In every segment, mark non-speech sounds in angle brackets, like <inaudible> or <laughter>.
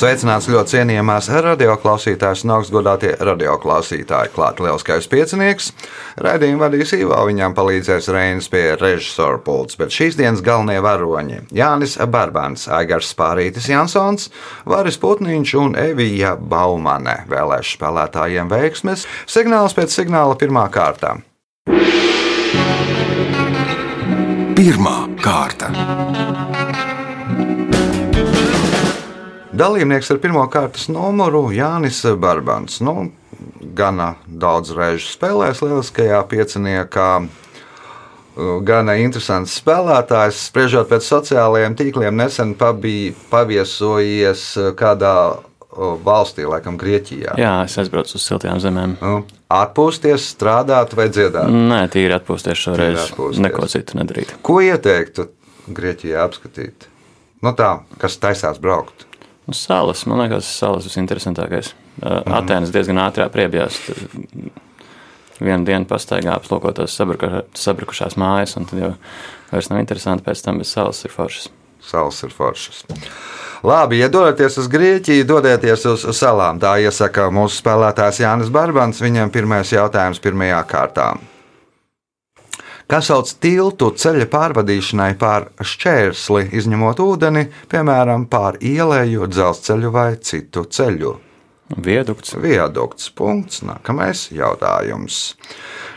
Sveicināts ļoti cienījamās radioklausītājas un augstgadātie radioklausītāji. Klāt lielskais piecinieks. Raidījumu vadīs Ivo, viņam palīdzēs Reinas pie režisora pults, bet šīs dienas galvenie varoņi - Jānis Barbans, Aigars Spārītis Jansons, Varis Putniņš un Evija Baumane. Vēlēšu spēlētājiem veiksmes. Signāls pēc signāla pirmā kārta. Pirmā kārta. Dalībnieks ar pirmā kārtas numuru Jānis Barbans. Nu, gana daudz reižu spēlējis lieliskajā pieciniekā. Gana interesants spēlētājs. Spriežot pēc sociālajiem tīkliem, nesen bija paviesojies kādā valstī, laikam, Grieķijā. Jā, es aizbraucu uz siltajām zemēm. Nu, atpūsties, strādāt vai dziedāt? Nē, tīri atpūsties šoreiz. Tīri atpūsties. Neko citu nedarīt. Ko ieteiktu Grieķijā apskatīt? Nu tā, kas taisās braukt? Nu, salas, man liekas, salas visinteresantākais. Uh, Atēnas diezgan ātrā priebjās. Vienu dienu pastaigā apslūkot tās sabruka, sabrukušās mājas, un tad jau vairs nav interesanti pēc tam, bet salas ir foršas. Salas ir foršas. Labi, ja dodaties uz Grieķiju, dodieties uz salām. Tā iesaka mūsu spēlētājs Jānis Barbans. Viņam pirmais jautājums pirmajā kārtā. Kas sauc tiltu ceļa pārvadīšanai pār šķērsli, izņemot ūdeni, piemēram, pār ielēju, dzelzceļu vai citu ceļu? Viedukts. Viadukts. Punkts. Nākamais jautājums.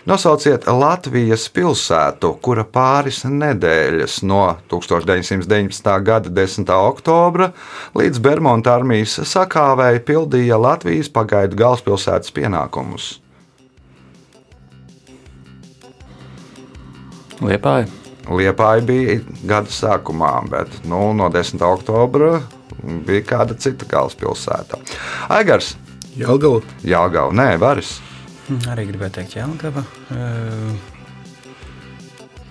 Nosauciet Latvijas pilsētu, kura pāris nedēļas no 1919. gada 10. oktobra līdz Bermuda armijas sakāvēja pildīja Latvijas pagaidu galvaspilsētas pienākumus. Liepāja. Liepāja bija gada sākumā, bet nu, no 10. oktobra bija kāda cita galvaspilsēta. Aigars, Jelgava. Jāgauts, Nē, Varis. Arī gribēju teikt. Uh,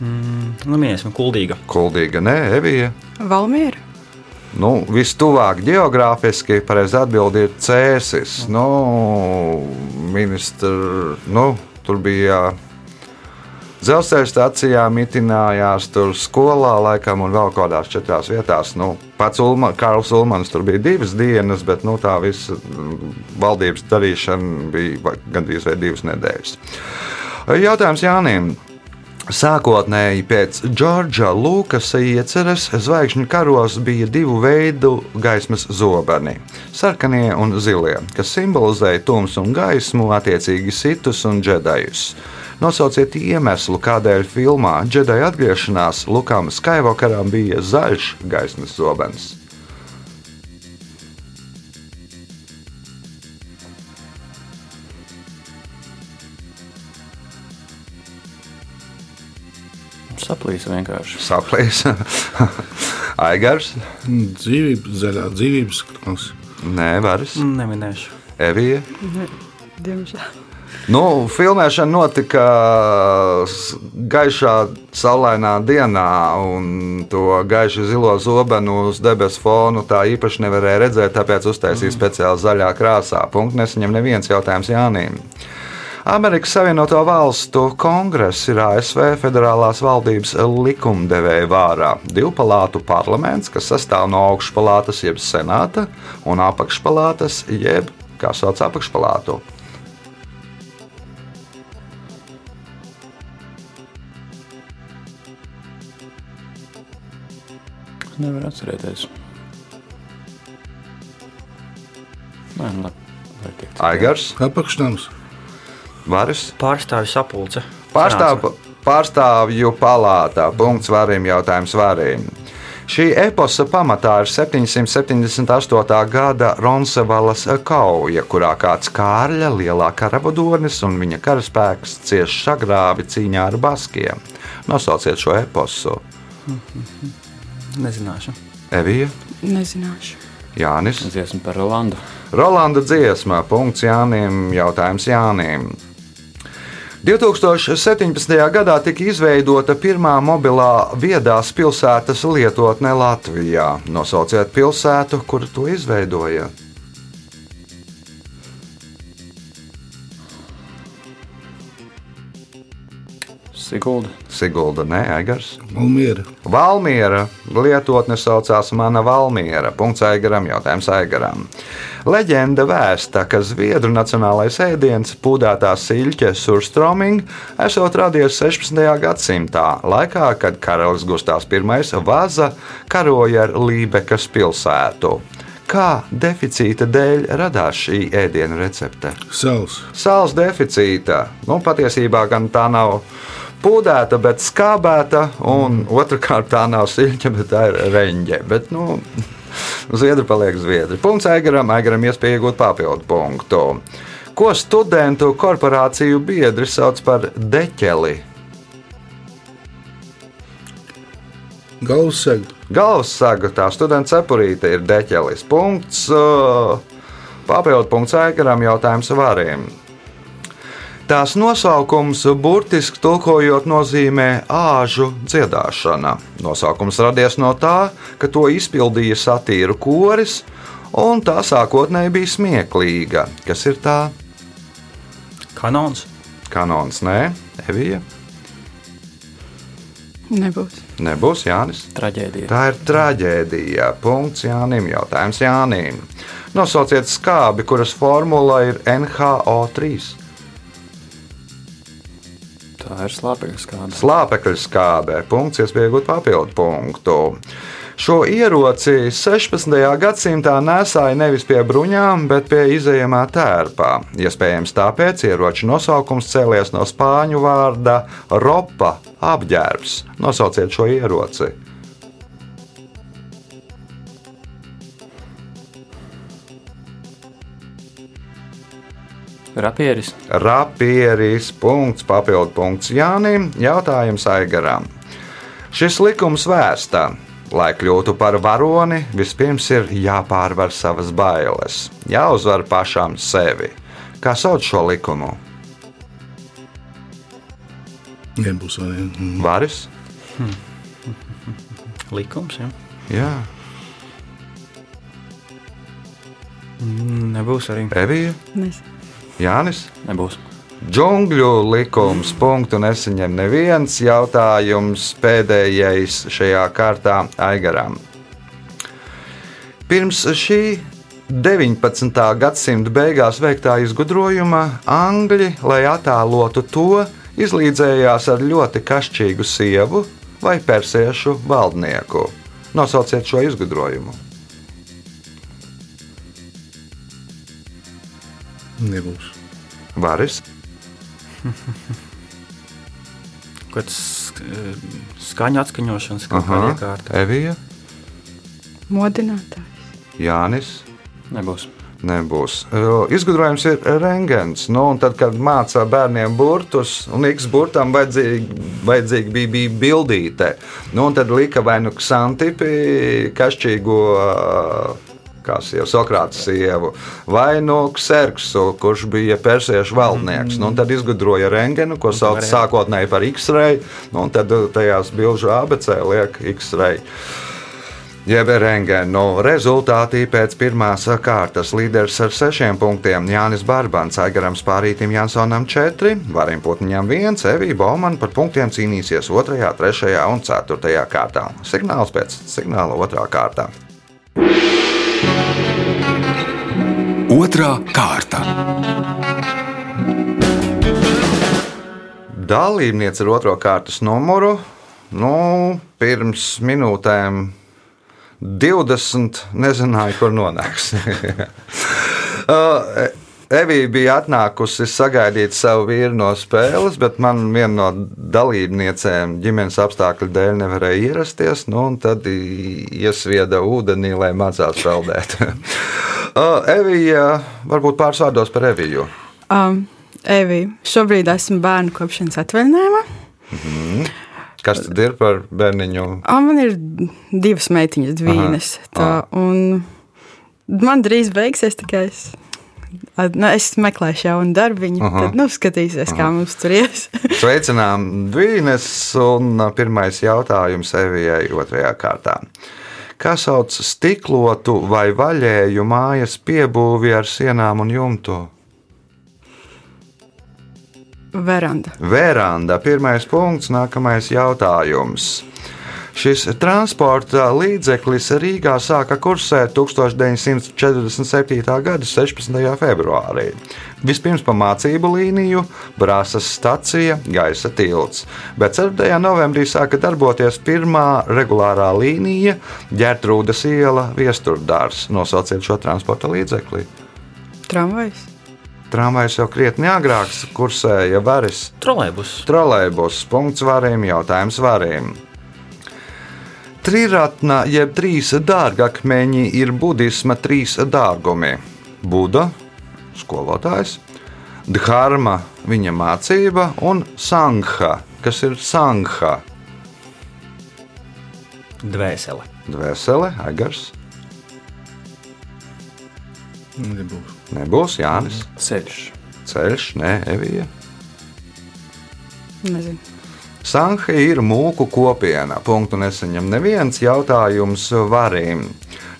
mm, nu, minēsim, Kuldīga. Kuldīga, Nē, Evija. Valmiera. Nu, Vistuvāk geogrāfiski pareizi atbildi ir Cēsis. Nu, ministra, nu, tur bija dzelzceļa stācijā, mitinājās tur skolā, laikam, un vēl kādās četrās vietās. Nu, pats Ulma, Karls Ulmans tur bija divas dienas, bet nu, tā visa valdības darīšana bija gandrīz vai divas nedēļas. Jautājums Jānim. Sākotnēji pēc Džordža Lukasa ieceres zvaigžņu karos bija divu veidu gaismas zobeni - sarkanie un zilie, kas simbolizēja tumsu un gaismu, attiecīgi situs un džedajus. Nosauciet iemeslu, kādēļ filmā Džedaja atgriešanās Lukam Skywalkeram bija zaļš gaismas zobens. Saplīsa vienkārši. Saplīs. <laughs> Aigars, Dzīvības, zaļā dzīvības krāsa. Nē, Varis, Neminēšu. Evija. Diemžēl. Nu, filmēšana notika s- gaišā, saulainā dienā, un to gaišu zilo zobenu uz debesu fonu tā īpaši nevarēja redzēt, tāpēc uztaisīja speciāli zaļā krāsā. Punkts nesaņem neviens jautājums Jānim. Amerikas Savienoto Valstu kongress ir ASV federālās valdības likumdevēja vārā. Divpalātu parlaments, kas sastāv no augšpalātas jeb senāta un apakšpalātas jeb, kā sauc apakšpalātu. Nevar atcerēties. Nē, nu labi. Aigars, Apakšnams. Varis. Pārstāvju sapulce. Pārstāv, pārstāvju palātā. Punkts varim, jautājums varim. Šī eposa pamatā ir 778. gada Ronsevalas kauja, kurā kāds Kārļa lielā karavadonis un viņa karaspēks cieš sagrāvi cīņā ar baskiem. Nosauciet šo eposu. Nezināšu. Evija, Nezināšu. Jānis. Dziesma par Rolandu. Rolanda dziesmā, punkts Jānim, jautājums Jānim. 2017. gadā tika izveidota pirmā mobilā viedās pilsētas lietotne Latvijā. Nosauciet pilsētu, kur to izveidoja. Sigulda. Sigulda, nē, Aigars. Valmiera. Valmiera lietotne saucās Mana Valmiera. Punkts Aigaram, jautājums Aigaram. Leģenda vēsta, ka Zviedru nacionālais ēdiens, pūdētās siļķes surstroming, esot radies 16. gadsimtā, laikā, kad karalis Gustavs I Vaza karoja ar Lībekas pilsētu. Kā deficīta dēļ radās šī ēdienu recepte? Sals. Sāls deficīta. Nu, patiesībā gan tā nav pūdēta, bet skābēta, un otrkārt tā nav siļķa, bet tā ir reņģe. Bet, nu, Zviedri paliek zviedri. Punkts Aigaram, Aigaram iespēja iegūt papildu punktu. Ko studentu korporāciju biedri sauc par deķeli? Galvassega. Galvasaga, tā studenta cepurīte ir deķelis. Punkts. uh, Papildu punkts Aigaram, jautājums variem. Tās nosaukums burtiski tulkojot nozīmē āžu dziedāšana. Nosaukums radies no tā, ka to izpildīja satīru koris, un tā sākotnēji bija smieklīga. Kas ir tā? Kanons. Kanons, nē, Evija. Nebūs. Nebūs Jānis. Traģēdija. Tā ir traģēdija. Punkts Jānim. Jautājums Jānim. Nosauciet skābi, kuras formula ir NHO3. Tā ir slāpekļa skābe. Slāpekļa skābē. Punkts, iespējot papildu punktu. Šo ieroci 16. gadsimtā nesāja nevis pie bruņām, bet pie izējamā tērpā. Iespējams, tāpēc ieroča nosaukums cēlies no spāņu vārda ropa - apģērbs. Nosauciet šo ieroci. Rapieris. Rapieris, punkts, papildu punkts Jānim, jautājums Aigaram. Šis likums vēsta, lai kļūtu par varoni, vispirms ir jāpārvar savas bailes, jāuzvar pašam sevi. Kā sauc šo likumu? Nebūs variantu. <laughs> Mm. Varis? Likums. Ja? Jā, Nebūs arī. Evija, Nezinu. Jānis. Nebūs. Džungļu likums, punktu nesaņem neviens jautājums pēdējais šajā kārtā Aigaram. Pirms šī 19. gadsimta beigās veiktā izgudrojuma angļi, lai attēlotu to, izlīdzējās ar ļoti kašķīgu sievu vai persiešu valdnieku. Nosauciet šo izgudrojumu. Nebūs. Varis, <laughs> Kāds eh, skaņu atskaņošanas kaut kāda iekārta. Evija, Modinātājs. Jānis. Nebūs. Nebūs. Jo Izgudrojums ir rengens. Nu, un tad, kad mācīja bērniem burtus, un X burtam vajadzīgi, vajadzīgi bija, bija bildīte, nu, un tad lika vai nu ksantipi, kašķīgo. Kas jau Sokrāta sievu, vai no Kserksu, kurš bija persiešu valdnieks. Nu, un tad izgudroja rengenu, ko sauc sākotnēji par X-ray, nu, un tad tajās bilžu ABC liek X-ray. Jeb rengēnu rezultātī pēc pirmās kārtas līderis ar sešiem punktiem Jānis Barbans, Aigaram Spārītam Jansonam 4, Varim Putniņam 1, Evija Bauman par punktiem cīnīsies 2, 3 un 4 kārtā. Signāls pēc signāla 2 kārtā. Otra kārta. Dalībniece ar otro kārtas numuru. Nu, pirms minūtēm 20 nezināju, kur nonāks. <laughs> Uh, Evija bija atnākusi sagaidīt savu vīru no spēles, bet man viena no dalībniecēm ģimenes apstākļu dēļ nevarēja ierasties. Nu, un tad iesvieda ūdenī, lai mācās peldēt. <laughs> Uh, Evija, varbūt pāris vārdos par Eviju. Um, Evi, šobrīd esmu bērnu kopšanas atvaļinājumā. Kas tad ir par bērniņu? Um, man ir divas meitiņas, divas. Un man drīz beigsies tikai es. Nu, es meklēšu jaunu darbiņu, Aha. tad nu, skatīsies, kā mums tur ies. <laughs> Sveicinām Dvīnes un pirmais jautājums Evijai otrajā kārtā. Kā sauc stiklotu vai vaļēju mājas piebūvi ar sienām un jumtu? Veranda. Vēranda. Pirmais punkts, nākamais jautājums. Šis transporta līdzeklis Rīgā sāka kursēt 1947. gada 16. februārī. Vispirms pa mācību līniju, Brāzas stacija, gaisa tilts, bet 4. novembrī sāka darboties pirmā regulārā līnija Gertrūdas iela Viesturdārs. Nosauciet šo transporta līdzekli. Tramvajs. Tramvajs jau krietni agrāk kursēja varis. Trolēbus. Trolēļbus, punkts variem, jautājums variem. Triratna jeb trīs dārgakmeņi ir budisma trīs dārgumi. Buda, skolotājs, Dharma, viņa mācība un Sangha, kas ir Sangha. Dvēsele. Dvēsele, Egars, Nebūs. nebūs Jānis, Ceļš. Ceļš, nē, Evija. Nezinu. Sanha ir mūku kopiena. Punktu nesaņem neviens jautājums varim.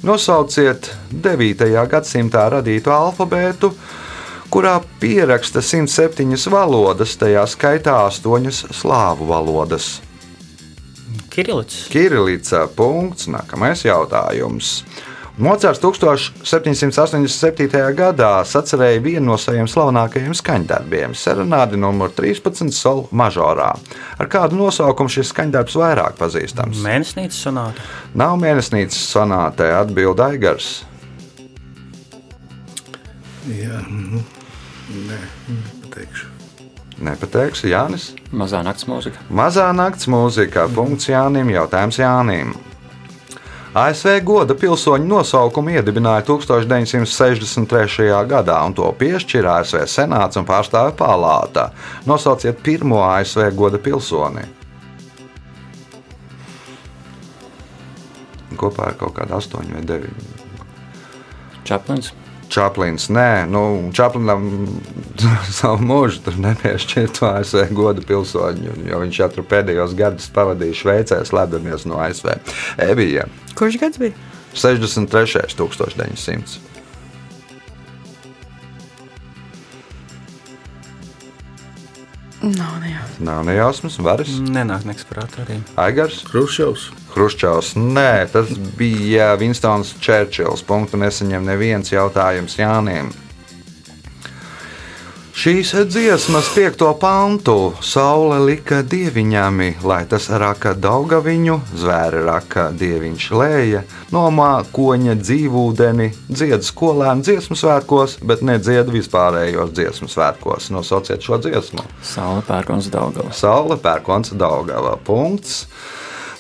Nosauciet 9. gadsimtā radītu alfabētu, kurā pieraksta 107 valodas, tajā skaitā 8 slāvu valodas. Kirilits. Kirilica. Punkts. Nākamais jautājums. Mozārts 1787. gadā sacerēja vienu no saviem slavenākajiem skaņdarbiem - Serenādi nr. 13 Sol mažorā. Ar kādu nosaukumu šis skaņdarbs vairāk pazīstams? Mēnesnīcas sonāta. Nav mēnesnīcas sonātē, atbild Aigars. Jā, nu, nē, nepateikšu. Nepateikšu, Jānis. Mazā nakts mūzika. Mazā nakts mūzika. Punkts Jānim. Jautājums Jānim. ASV goda pilsoņu nosaukumu iedibināja 1963. gadā, un to piešķīra ASV Senāts un Pārstāvju palāta. Nosauciet pirmo ASV goda pilsoni. Kopā ir kaut kāda 8 vai 9. Čaplins. Čaplins, nē, nu, Čaplinam <laughs> savu mūžu tur nepiešķirt to ASV godu pilsoņu, jo viņš jau tur pēdējos gadus pavadīja Šveicē, slēpdamies no ASV. Evija, Kurš gads bija? 63. 1900. Nav nejau. Nav nejausmas, varas. Nenāk nekas prātā arī. Aigars, Hruščovs. Hruščovs. Nē, tas bija Vinstons Čērčils. Punktu nesaņem neviens jautājums Jānim. Šīs dziesmas piekto pantu saule lika dieviņām, lai tas raka daugaviņu, zvēri raka dieviņš lēja, no mākoņa dzīvūdeni, dzied skolēnu dziesmu svētkos, bet nedzied vispārējos dziesmu svētkos. Nosauciet šo dziesmu. Saula pērkons Daugava. Saule pērkons Daugava. Punkts.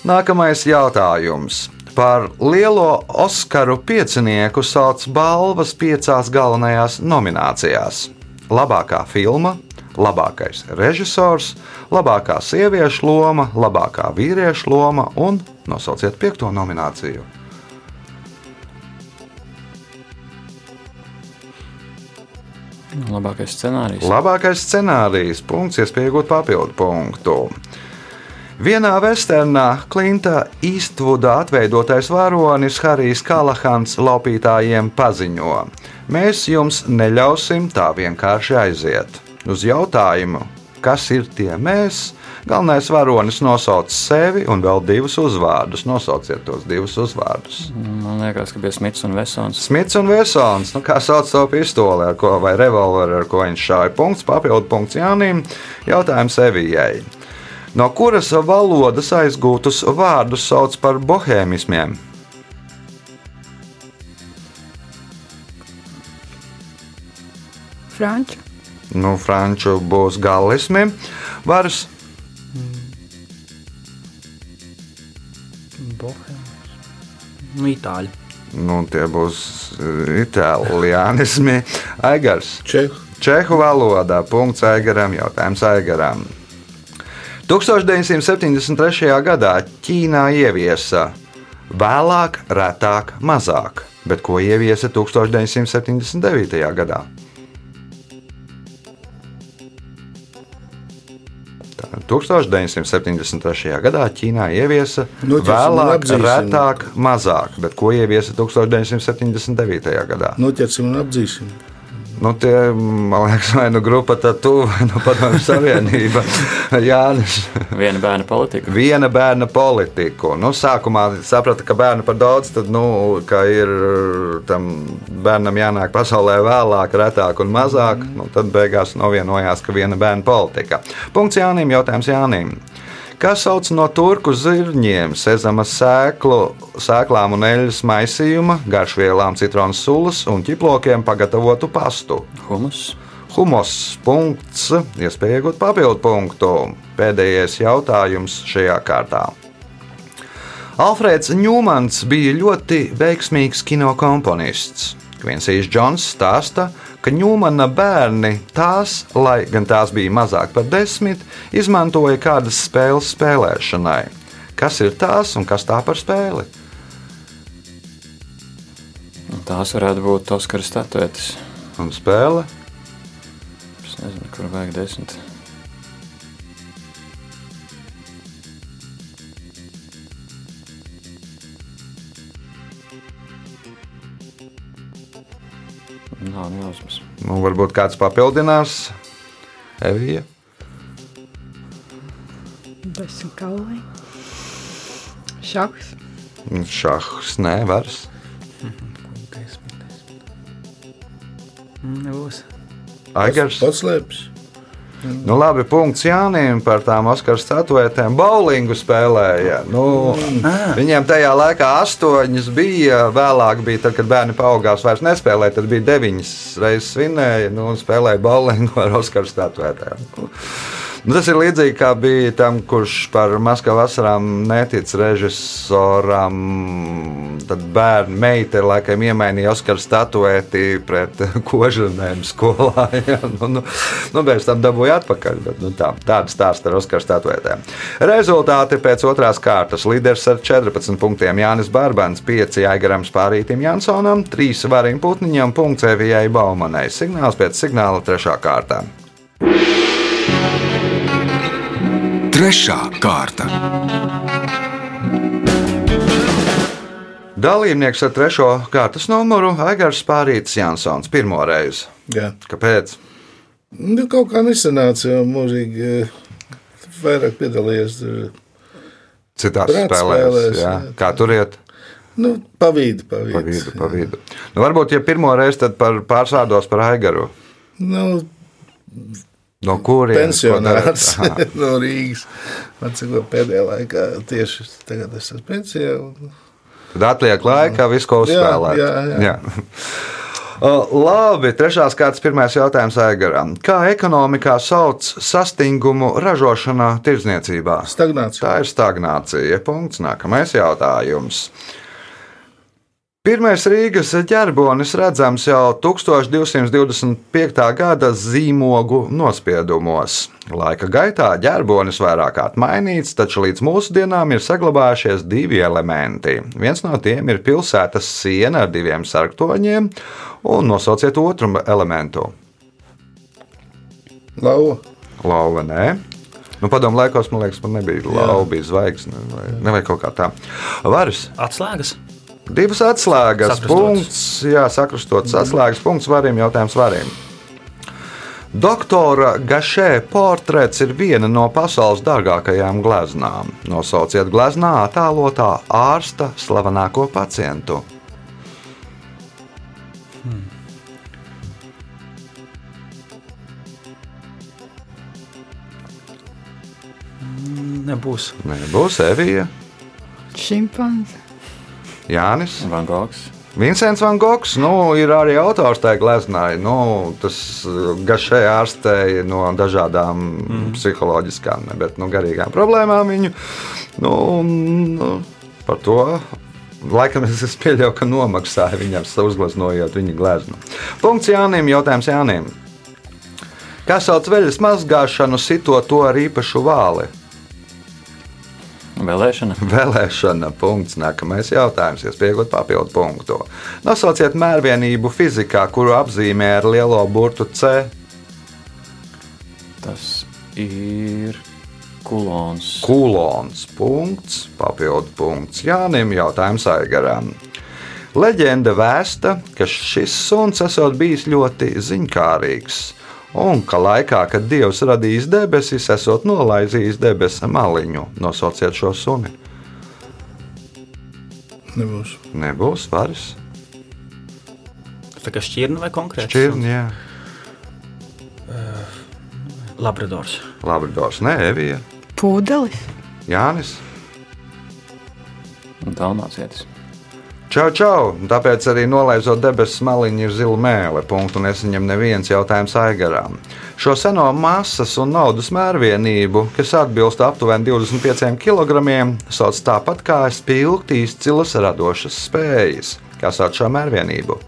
Nākamais jautājums. Par lielo Oskaru piecinieku sauc balvas piecās galvenajās nominācijās. Labākā filma, labākais režisors, labākā sieviešu loma, labākā vīriešu loma un nosauciet piekto nomināciju. Labākais scenārijs. Labākais scenārijs, punkts, iespēja iegūt papildu punktu. Vienā westernā Klinta Īstvuda atveidotais varonis Harijs Kalahans laupītājiem paziņo: Mēs jums neļausim tā vienkārši aiziet. Uz jautājumu, kas ir tie mēs, galvenais varonis nosauc sevi un vēl divus uzvārdus. Nosauciet tos divus uzvārdus. Man liekas, ka bija Smits un Vesons. Smits un Vesons, nu, kā sauc savu pistoli, ar ko, vai revolveru, ar ko viņš šāva. Punkts, papildu punkts Jānim. Jautājums Evijai. No kuras valodas aizgūtus vārdus sauc par bohēmismiem? Franču. Nu, franču būs galismi. Varas Bohēmas. Nu, itāļi. nu, tie būs itāļuānismi. Aigars. Čehu. Čehu valodā. Punkts Aigaram. Jautājums Aigaram. 1973. gadā Ķīnā ieviesa vēlāk, retāk, mazāk, bet ko ieviesa 1979. gadā? Tā, 1973. gadā Ķīnā ieviesa un vēlāk, apdzīsim. retāk, mazāk, bet ko ieviesa 1979. gadā? Noķersim un apdzīsim. Nu, tie, man liekas, vai nu grupa tad tu, vai nu padomju savienība. <laughs> Jānis. Viena bērna politika. Viena bērna politiku. Nu, sākumā saprata, ka bērnu par daudz, tad nu, ka ir tam bērnam jānāk pasaulē vēlāk, retāk un mazāk. Nu, tad beigās novienojās, ka viena bērna politika. Punkts Jānim, jautājums Jānim. Kas sauc no turku zirņiem, sezama sēklu, sēklām un eļļas maisījuma, garšvielām, citronas sulas un ķiplokiem pagatavotu pastu? Humus. Humos punkts, iespēja iegūt papildu punktu. Pēdējais jautājums šajā kārtā. Alfrēds Ņūmans bija ļoti veiksmīgs kino komponists. Kvinsijs Džons stāsta, ka Ņūmana bērni tās, lai gan tās bija mazāk par desmit, izmantoja kādas spēles spēlēšanai. Kas ir tās un kas tā par spēli? Tās varētu būt Oskara statuetes. Un spēle? Es nezinu, kur vajag desmit. Nav jausmas. Nu, varbūt kāds papildinās. Evija. Desmit kauli. Šachs. Šahs, nē, vairs. Desmit. Mm, Nebūs. Atslēpis. Nu, labi, punkts Jānim par tām Oskara statuētēm. Bowlingu spēlēja. Nu, viņiem tajā laikā astoņas bija. Vēlāk bija, tad, kad bērni paaugās, vairs nespēlēja. Tad bija deviņas reizes svinēja nu, un spēlēja bowlingu ar Oskara statuētēm. Nu, tas ir līdzīgi kā bija tam, kurš par Maskavas vasarām netic režisoram. Tad bērnu meita laikam iemainīja Oskara statuēti pret <laughs> kožanēm skolā. <laughs> Ja? Nu, nu, nu, pēc tam dabūja atpakaļ. Bet, nu, tā, tāda stāsta ar Oskara statuētēm. Rezultāti pēc otrās kārtas. Līderis ar 14 punktiem Jānis Bārbans, 5 Aigaram Spārītam Jansonam, 3 Varim Putniņam, punkts Evijai Baumanai. Signāls pēc signāla trešā kārtā. Trešā kārta. Dalībnieks ar trešo kārtas numuru Aigars Spārītis Jansons pirmo reizi. Jā. Kāpēc? Nu, kaut kā nesanāca, jo mūžīgi eh, vairāk piedalījies. tur. Citās spēlēs, spēlēs, jā. jā. Kā turiet? Nu, pavīdi, pavīdi. Pa vidu, pa vidu. Nu, varbūt, ja pirmo reizi, tad par pārsvārdos par Aigaru. Nu, No kurienes? pensionārs <laughs> no Rīgas. Man cik pēdējā laikā tieši tagad es esmu pensijā. Un... Tad atliek laika, visu ko Jā, uzspēlēt. jā, jā. <laughs> Uh, Labi, trešās kārtas pirmais jautājums Aigaram. Kā ekonomikā sauc sastingumu ražošanā, tirdzniecībā? Stagnācija. Tā ir stagnācija. Punkts. Nākamais jautājums. Pirmais Rīgas ģerbonis redzams jau 1225. gada zīmogu nospiedumos. Laika gaitā ģerbonis vairāk kārt mainīts, taču līdz mūsdienām ir saglabājušies divi elementi. Viens no tiem ir pilsētas siena ar diviem sarktoņiem, un nosauciet otru elementu. Lauva. Lauva, nē. Nu, padomu laikos, man liekas, man nebija lauva, bija zvaigzne vai, ne, vai kaut kā tā. Varas. Atslēgas. Divas atslēgas, Sakrustotas. punkts, jā, sakrustotas atslēgas, punkts varim, jautājums varim. Doktora Gašē portrets ir viena no pasaules dārgākajām gleznām. Nosauciet gleznā attēlotā ārsta slavenāko pacientu. Nebūs. Būs Evija, Šimpanze. Jānis. Van Gogs. Vincents Van Gogs nu, ir arī autors tajā gleznā. Nu, tas gašē ārstēja no dažādām mm. psiholoģiskām, ne, bet nu, garīgām problēmām viņu. Nu, nu, par to laikam es es pieļauju, ka nomaksāja viņam uzgleznojot viņa gleznu. Punkts Jānim, jautājums Jānim. Kā sauc veļas mazgāšanu, sitot to ar īpašu vāli? Vēlēšana. <laughs> Vēlēšana punkts. Nākamais jautājums, iespējot papildu punktu. Nosauciet mērvienību fizikā, kuru apzīmē ar lielo burtu C. Tas ir kulons. Kulons. Punkts, papildu punkts Jānim, jautājums Aigaram. Leģenda vēsta, ka šis suns esot bijis ļoti ziņkārīgs, un ka laikā, kad Dievs radījis debesis, esot nolaizījis debesu maliņu. Nosauciet šo suni. Nebūs. Nebūs varas. Tā kā šķirne vai konkrēti? Šķirni, jā. Labradors. Labradors, nē, Evija, Pūdelis. Jānis. Dalmācietis. Čau, čau! Tāpēc arī nolaizot debesu maliņu ir zila mēlē. Punktu nesaņem neviens jautājums aigarām. Šo seno masas un naudas mērvienību, kas atbilst aptuveni 25 kg, sauc tāpat kā spilgt izcilas radošas spējas. Kā sauc šo mērvienību?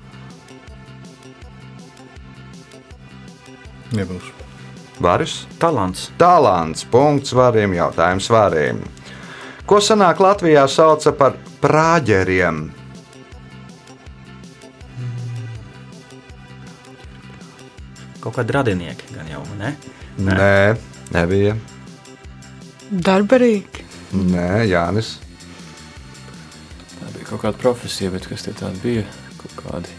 Nebūs. Varis? Talants. Talants, punkts varim, jautājums varim. Ko senāk Latvijā sauca par prāģeriem? Kaut kādi radinieki gan jau, ne? Nē, nebija. Darbarīgi. Nē, Jānis. Tā bija kaut kāda profesija, bet kas tie tādi bija? Kaut kādi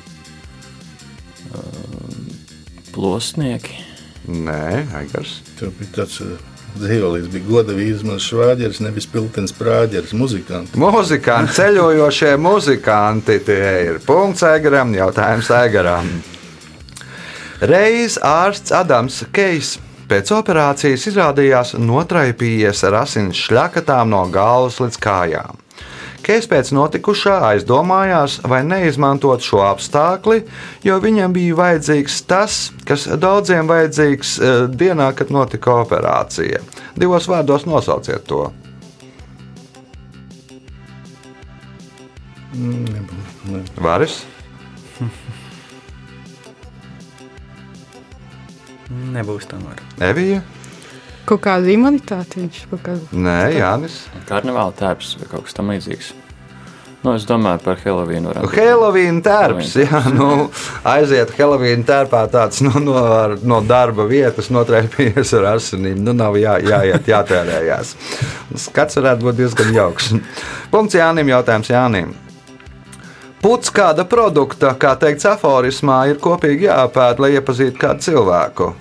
um, plosnieki. Nē, Aigars. Tur bija tāds uh, dzīvojis, bija goda vīzmas švāģeris, nevis piltens prāģeris, muzikants. Muzikanti, ceļojošie muzikanti, tie ir punkts Egeram, jautājums Egeram. Reiz ārsts Adams Keijs pēc operācijas izrādījās notraipījies ar asins šļakatām no galvas līdz kājām. Keijs pēc notikušā aizdomājās, vai neizmantot šo apstākli, jo viņam bija vajadzīgs tas, kas daudziem vajadzīgs eh, dienā, kad notika operācija. Divos vārdos nosauciet to. Ne. Varis? Nebūs tomēr. Evija? Kaut kāda imunitāte viņš kaut kādu. Nē, Jānis. Karnevāla tērps vai kaut kas tam līdzīgs. Nu, es domāju par Helovīnu. Helovīna tērps. Jā, nu, aiziet Helovīna tērpā tāds nu, no, no darba vietas, notraipījies ar asinīm. Nu, nav jā, jāiet, jātērējās. Skats varētu būt diezgan jauks. Punkts Jānim, jautājums Jānim. Puts kāda produkta, kā teikts aforismā, ir kopīgi jāpēta, lai iepazītu kādu cilvēku.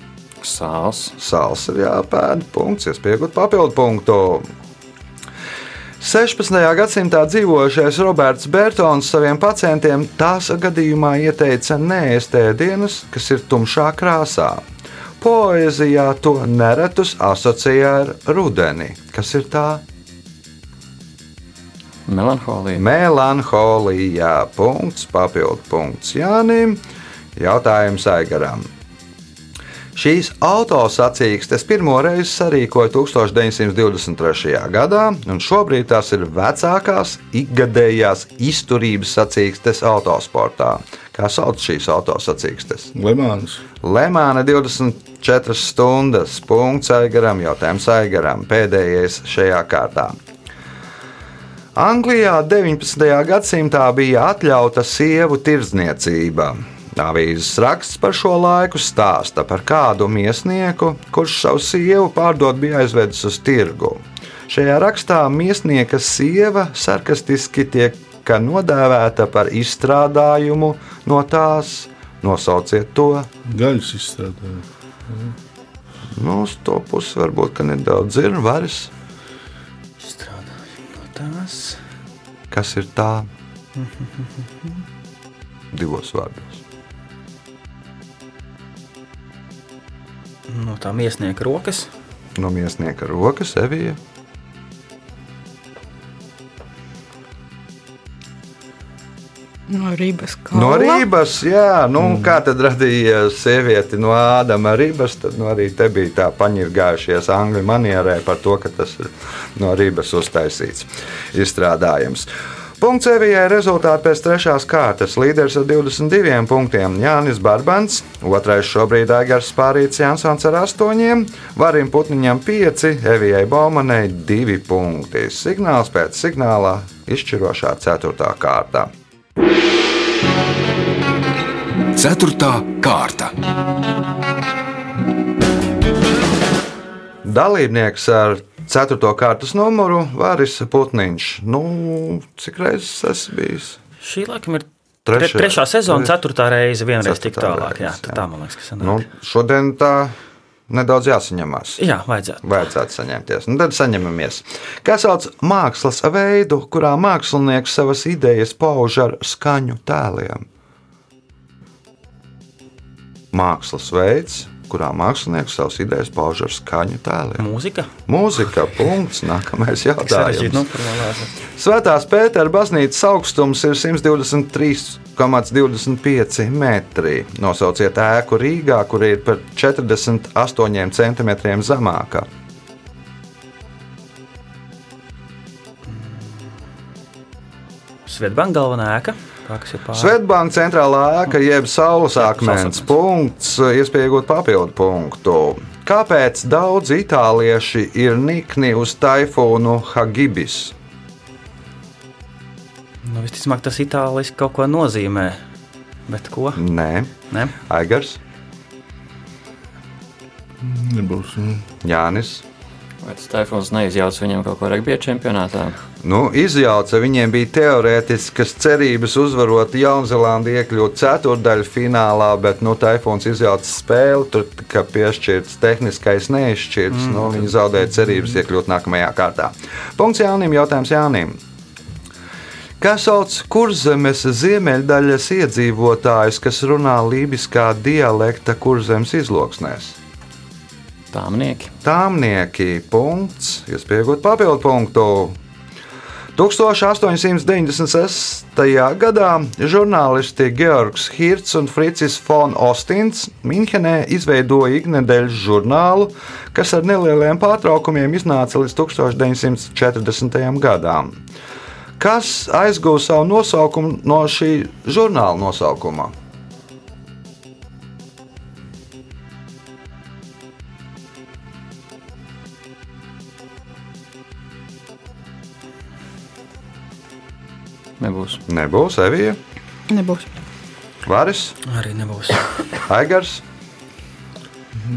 Sāls. Sāls ir jāpēta, punkts, iespējot papildu punktu. 16. gadsimtā dzīvojušais Roberts Bērtons saviem pacientiem tās gadījumā ieteica neēst ēdienus, kas ir tumšā krāsā. Poezijā to neretus asociē ar rudeni. Kas ir tā? Melanholija. Melanholija. Punkts, papildu punkts Jānim. Jautājums Aigaram. Šīs autosacīkstes pirmo reizi sarīkoja 1923. gadā, un šobrīd tās ir vecākās ikgadējās izturības sacīkstes autosportā. Kā sauc šīs autosacīkstes? Lemāns. Lemāna 24 stundas, punkts Aigaram, jautājums Aigaram, pēdējais šajā kārtā. Anglijā 19. gadsimtā bija atļauta sievu tirdzniecība. Avīzes raksts par šo laiku stāsta par kādu miesnieku, kurš savu sievu pārdot bija aizvedis uz tirgu. Šajā rakstā miesnieka sieva sarkastiski tiek nodēvēta par izstrādājumu no tās. Nosauciet to. Gaļas izstrādāja. Nu, uz to pusi varbūt ka nedaudz ir varas. Strādāju no tās. Kas ir tā? <laughs> Divos vārdos. No tā miesnieka rokas. No miesnieka rokas, Evija. No rības kā. No rības, jā, nu, mm. kā tad radīja sievieti no Ādama rības, tad nu, arī te bija tā paņirgājušies angļu manierē par to, ka tas ir no rības uztaisīts izstrādājums. Punkts Evijai rezultāti pēc trešās kārtas. Līderis ar 22 punktiem Jānis Barbans, otrais šobrīd Aigars Spārīts Jansons ar 8, Varim Putniņam 5, Evijai Baumanai 2 punkti. Signāls pēc signāla izšķirošā 4. kārta. Ceturtā kārta. Dalībnieks ar 4. kārtas numuru Vāris Putniņš. Nu, cik reizes esmu bijis? Šī laikam ir Tre, trešā sezona, ceturtā reize, vienreiz tik tālāk. Jā, reize, tā, jā. tā man liekas, ka sanāk. Nu, šodien tā nedaudz jāsaņemās. Jā, vajadzētu. Vajadzētu saņemties. Nu, tad saņemamies. Kā sauc mākslas veidu, kurā mākslinieks savas idejas pauž ar skaņu tēliem? Mākslas veids, kurā mākslinieks savas idejas pauž ar skaņu tēliem. Mūzika? Mūzika, punkts, nākamais <laughs> jautājums. Svētās Pētera baznīcas augstums ir 123,25 metri. Nosauciet ēku Rīgā, kur ir par 48 centimetriem zemāka. Svetbanka galvenā ēka. Svetbānka centrālā ēka, jeb saules akmens punkts, iespēja iegūt papildu punktu. Kāpēc daudz itālieši ir nikni uz taifūnu Hagibis? Nu, visticamāk, tas itāliski kaut ko nozīmē. Bet ko? Nē, Ne? Aigars, Nebūs. mm. Jānis. Vai tas taifons neizjauc viņam kaut ko regbija čempionātā? Nu, izjauca viņiem bija teorētiskas cerības uzvarot Jaunzēlandi, iekļūt ceturdaļu finālā, bet nu, Taifons izjauca spēli, tur tika piešķirts tehniskais neizšķirts. Mm, nu, viņi zaudēja cerības iekļūt nākamajā kārtā. Punkts Jānim, jautājums Jānim. Kā sauc kurzemes ziemeļdaļas iedzīvotājus, kas runā lībiskā dialekta kurzemes izloksnēs? Tāmnieki. Tāmnieki, punkts, iespējot papildu punktu. 1896. gadā žurnālisti Georgs Hirts un Fricis Fon Ostins Minhenē izveidoja iknedēļas žurnālu, kas ar nelieliem pārtraukumiem iznāca līdz 1940. gadam. Kas aizguva savu nosaukumu no šī žurnāla nosaukuma? Nebūs. Nebūs Evija, Nebūs. Varis, Arī nebūs. <coughs> Aigars.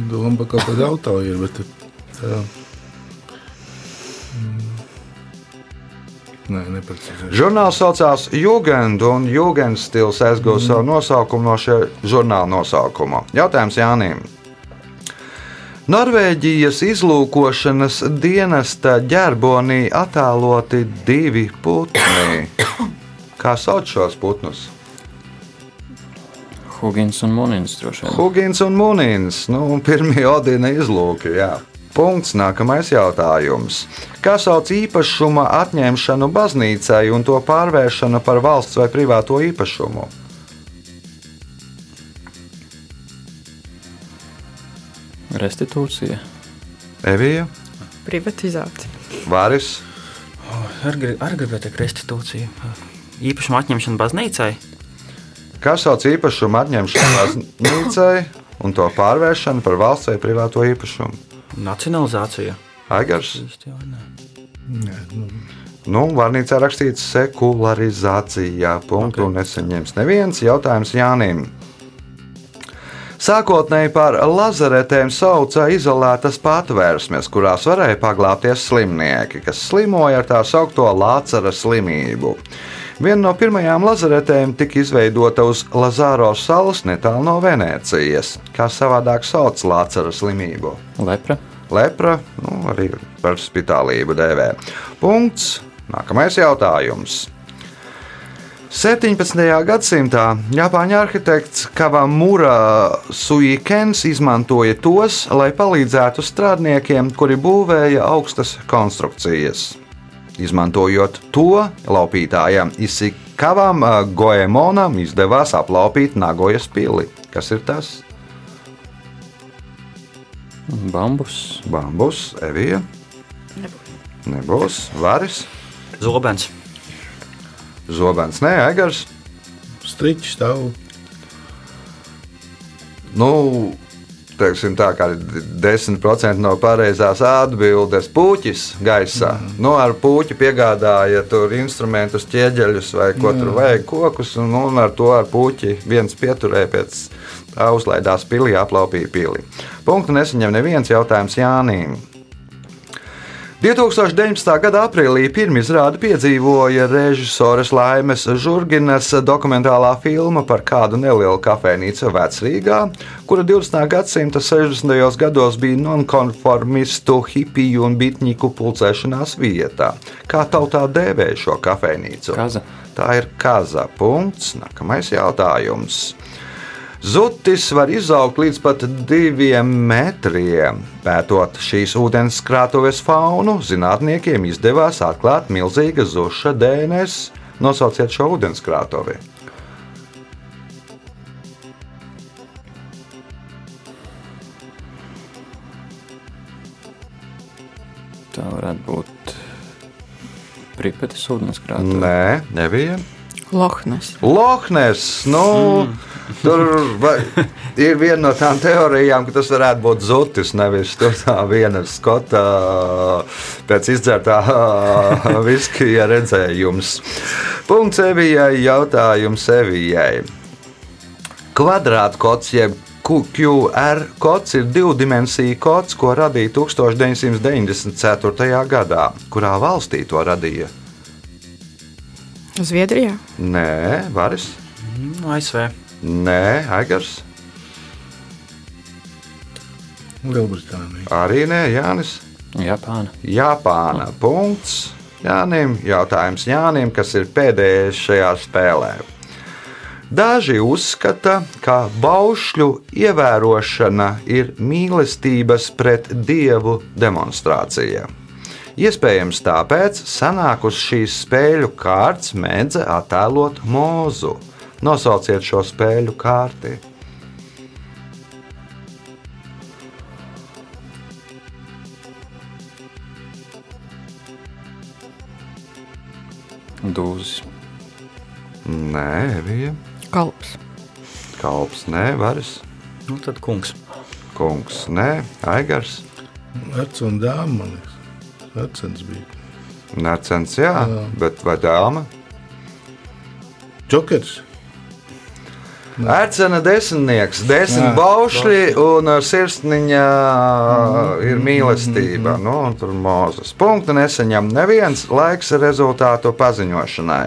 Doma kaut kādu jautājumu ir, bet tā. Mm. Nē, neprecizēšu. Žurnāls saucās Jugend, un Jugend stils aizgūst mm. savu nosaukumu no šī žurnāla nosaukuma. Jautājums Jānim. Norvēģijas izlūkošanas dienesta ģerbonī attēloti divi putni. <coughs> Kā sauc šos putnus? Hugins un Munins. Hugins un Munins, nu, pirmie Odina izlūki. Jā. Punkts, nākamais jautājums. Kā sauc īpašuma atņemšanu baznīcai un to pārvēršanu par valsts vai privāto īpašumu? Restitūcija. Evija, Privatizācija. Vāris, arī gribētu teikt restitūciju. Īpašuma atņemšana baznīcai. kā sauc īpašuma atņemšanu baznīcai un to pārvēršanu par valsts vai privāto īpašumu? Nacionalizācija. Aigars. Nē, nu, nu, vārnīcā rakstīts sekularizācija. Punktu okay. nesaņems neviens jautājums Jānim. Sākotnēji par lazaretēm sauca izolētas patvērsmes, kurās varēja paglāpties slimnieki, kas slimoja ar tā saucamo lācara slimību. Viena no pirmajām lazaretēm tika izveidota uz Lazāro salas netālu no Venēcijas, kā savādāk sauc lācara slimību. Lepra. Lepra, nu, arī par spitālību dēvē. Punkts. Nākamais jautājums. 17. gadsimtā Japāņu arhitekts Kavamura Suikens izmantoja tos, lai palīdzētu strādniekiem, kuri būvēja augstas konstrukcijas. Izmantojot to, laupītājam Isikavam eh, Goemonam izdevās aplaupīt Nagojas pili. Kas ir tas? Bambus. Bambus, Evija. Nebūs. Varis, Zobens. Zobens, Nē, Egars. striķis stāv. Nu, teiksim tā, kā 10% no pareizās atbildes puķis gaisā. Mm. Nu, ar puķi piegādāja tur instrumentus, ķieģeļus vai ko mm. tur vajag, kokus, un, un ar to ar puķi viens pieturēja pēc tā uzlaidās pilī, aplaupīja pili. Punktu nesaņem neviens jautājums Jānim. 2019. gada aprīlī pirmizrādi piedzīvoja režisoras Laimes Žurginas dokumentālā filma par kādu nelielu kafejnīcu Vecrīgā, kura 20. gadsimta 60. gados bija nonkonformistu, hipiju un bitņiku pulcēšanās vietā. Kā tautā dēvē šo kafejnīcu? Kaza. Tā ir kaza. Punkts. Nākamais jautājums. Zutis var izaugt līdz pat diviem metriem. Pētot šīs ūdenskrātuves faunu, zinātniekiem izdevās atklāt milzīga zuša DNS. Nosauciet šo ūdenskrātuvi. Tā varētu būt Pripetes ūdenskrāta. Nē, nebija. Lohnes. Lohnes. Nu, mm. Tur vai, ir viena no tām teorijām, ka tas varētu būt zutis, nevis tā viena skota pēc izdzertā viskija redzējums. Punkts Evijai, jautājums Evijai. Kvadrātkods jeb QR kods ir divu dimensiju kods, ko radīja 1994. gadā. Kurā valstī to radīja? Zviedrijā. Nē, Varis. Nu, ASV. Nē, Aigars. Lielbritānija. Arī nē, Jānis. Japāna. Japāna. Punkts Jānim. Jautājums Jānim, kas ir pēdējais šajā spēlē. Daži uzskata, ka baušļu ievērošana ir mīlestības pret dievu demonstrācija. Iespējams, tāpēc sanāk uz šīs spēļu kārtas mēdze attēlot mūzu. Nosauciet šo spēļu kārti. Dūzis. Nē, bija Kalps. kalps, nē, varas Nu, tad kungs. kungs, nē, aigars. Vecs un dāma, man liekas. Vecens bija. Necens, jā, Jā. bet vai dāma? Džokers. Ērcena desmitnieks, desmit Jā. baušļi un uh, sirsniņa ir mīlestība. Nu, un tur mūzes punktu nesaņem neviens laiks rezultātu paziņošanai.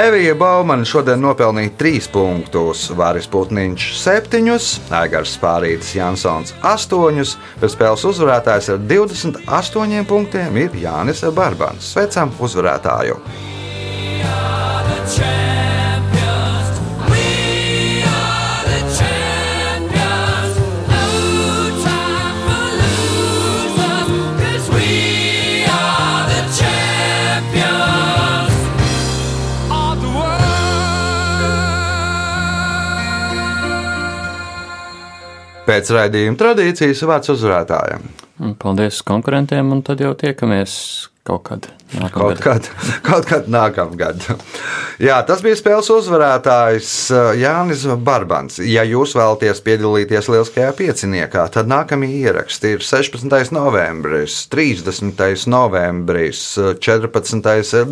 Evija Baumana šodien nopelnīja 3 punktus, Vāris Putniņš 7, Aigars Spārītis Jansons 8, bet spēles uzvarētājs ar 28 punktiem ir Jānis Barbans. Sveicam uzvarētāju! Pēc raidījuma tradīcijas vārds uzvarētājiem. Paldies konkurentiem, un tad jau tiekamies kaut kad. Kaut kad, <laughs> kaut kad nākamgad. Jā, tas bija spēles uzvarētājs uh, Jānis Barbans. Ja jūs vēlaties piedalīties lieliskajā pieciniekā, tad nākamie ieraksti ir 16. novembris, 30. novembris, 14.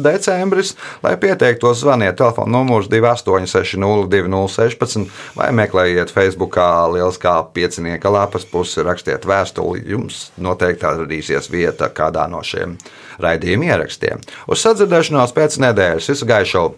decembris. Lai pieteiktos, zvaniet telefona numurs 28602016 vai meklējiet Facebookā lieliskā piecinieka lapas pusi, rakstiet vēstuli. Jums noteikti atradīsies vieta kādā no šiem raidījuma ierakstiem. Uz sadzirdēšanos pēc nedēļas visu gaišu!